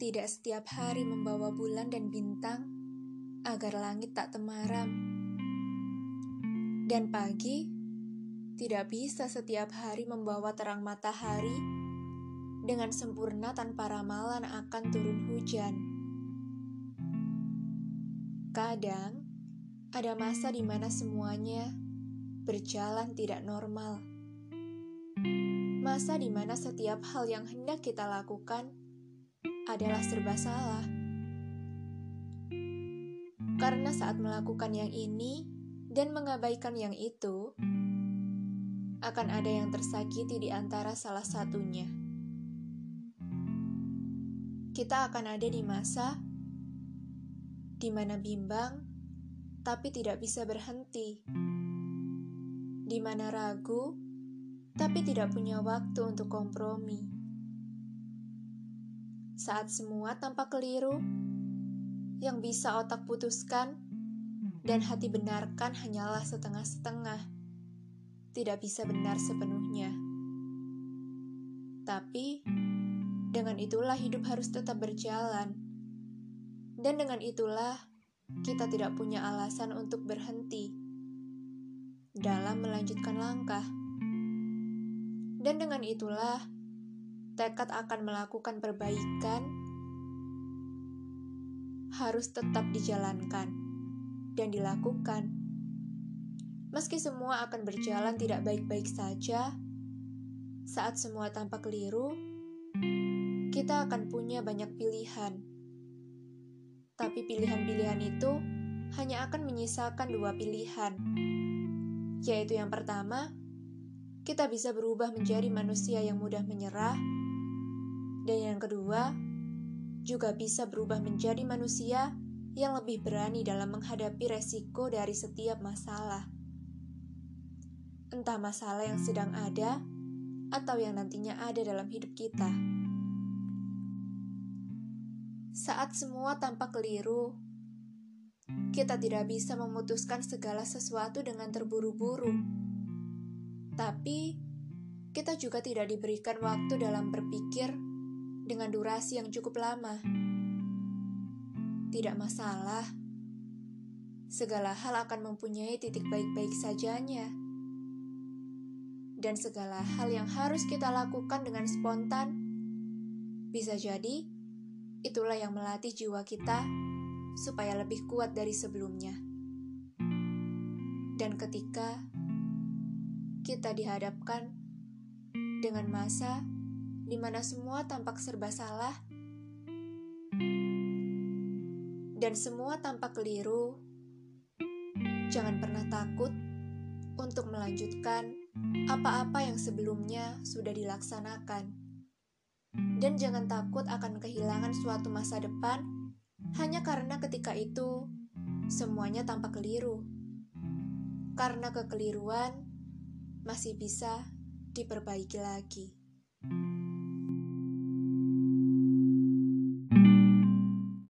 Tidak setiap hari membawa bulan dan bintang agar langit tak temaram. Dan pagi tidak bisa setiap hari membawa terang matahari dengan sempurna tanpa ramalan akan turun hujan. Kadang ada masa di mana semuanya berjalan tidak normal. Masa di mana setiap hal yang hendak kita lakukan adalah serba salah. Karena saat melakukan yang ini dan mengabaikan yang itu, akan ada yang tersakiti di antara salah satunya. Kita akan ada di masa di mana bimbang, tapi tidak bisa berhenti, di mana ragu, tapi tidak punya waktu untuk kompromi. Saat semua tampak keliru, yang bisa otak putuskan dan hati benarkan hanyalah setengah-setengah, tidak bisa benar sepenuhnya. Tapi, dengan itulah hidup harus tetap berjalan, dan dengan itulah kita tidak punya alasan untuk berhenti dalam melanjutkan langkah, dan dengan itulah tekad akan melakukan perbaikan harus tetap dijalankan dan dilakukan. Meski semua akan berjalan tidak baik-baik saja, saat semua tampak keliru, kita akan punya banyak pilihan. Tapi pilihan-pilihan itu hanya akan menyisakan dua pilihan, yaitu yang pertama, kita bisa berubah menjadi manusia yang mudah menyerah dan yang kedua, juga bisa berubah menjadi manusia yang lebih berani dalam menghadapi resiko dari setiap masalah. Entah masalah yang sedang ada atau yang nantinya ada dalam hidup kita. Saat semua tampak keliru, kita tidak bisa memutuskan segala sesuatu dengan terburu-buru. Tapi, kita juga tidak diberikan waktu dalam berpikir dengan durasi yang cukup lama. Tidak masalah, segala hal akan mempunyai titik baik-baik sajanya, dan segala hal yang harus kita lakukan dengan spontan bisa jadi itulah yang melatih jiwa kita supaya lebih kuat dari sebelumnya. Dan ketika kita dihadapkan dengan masa di mana semua tampak serba salah dan semua tampak keliru, jangan pernah takut untuk melanjutkan apa-apa yang sebelumnya sudah dilaksanakan. Dan jangan takut akan kehilangan suatu masa depan hanya karena ketika itu semuanya tampak keliru. Karena kekeliruan masih bisa diperbaiki lagi.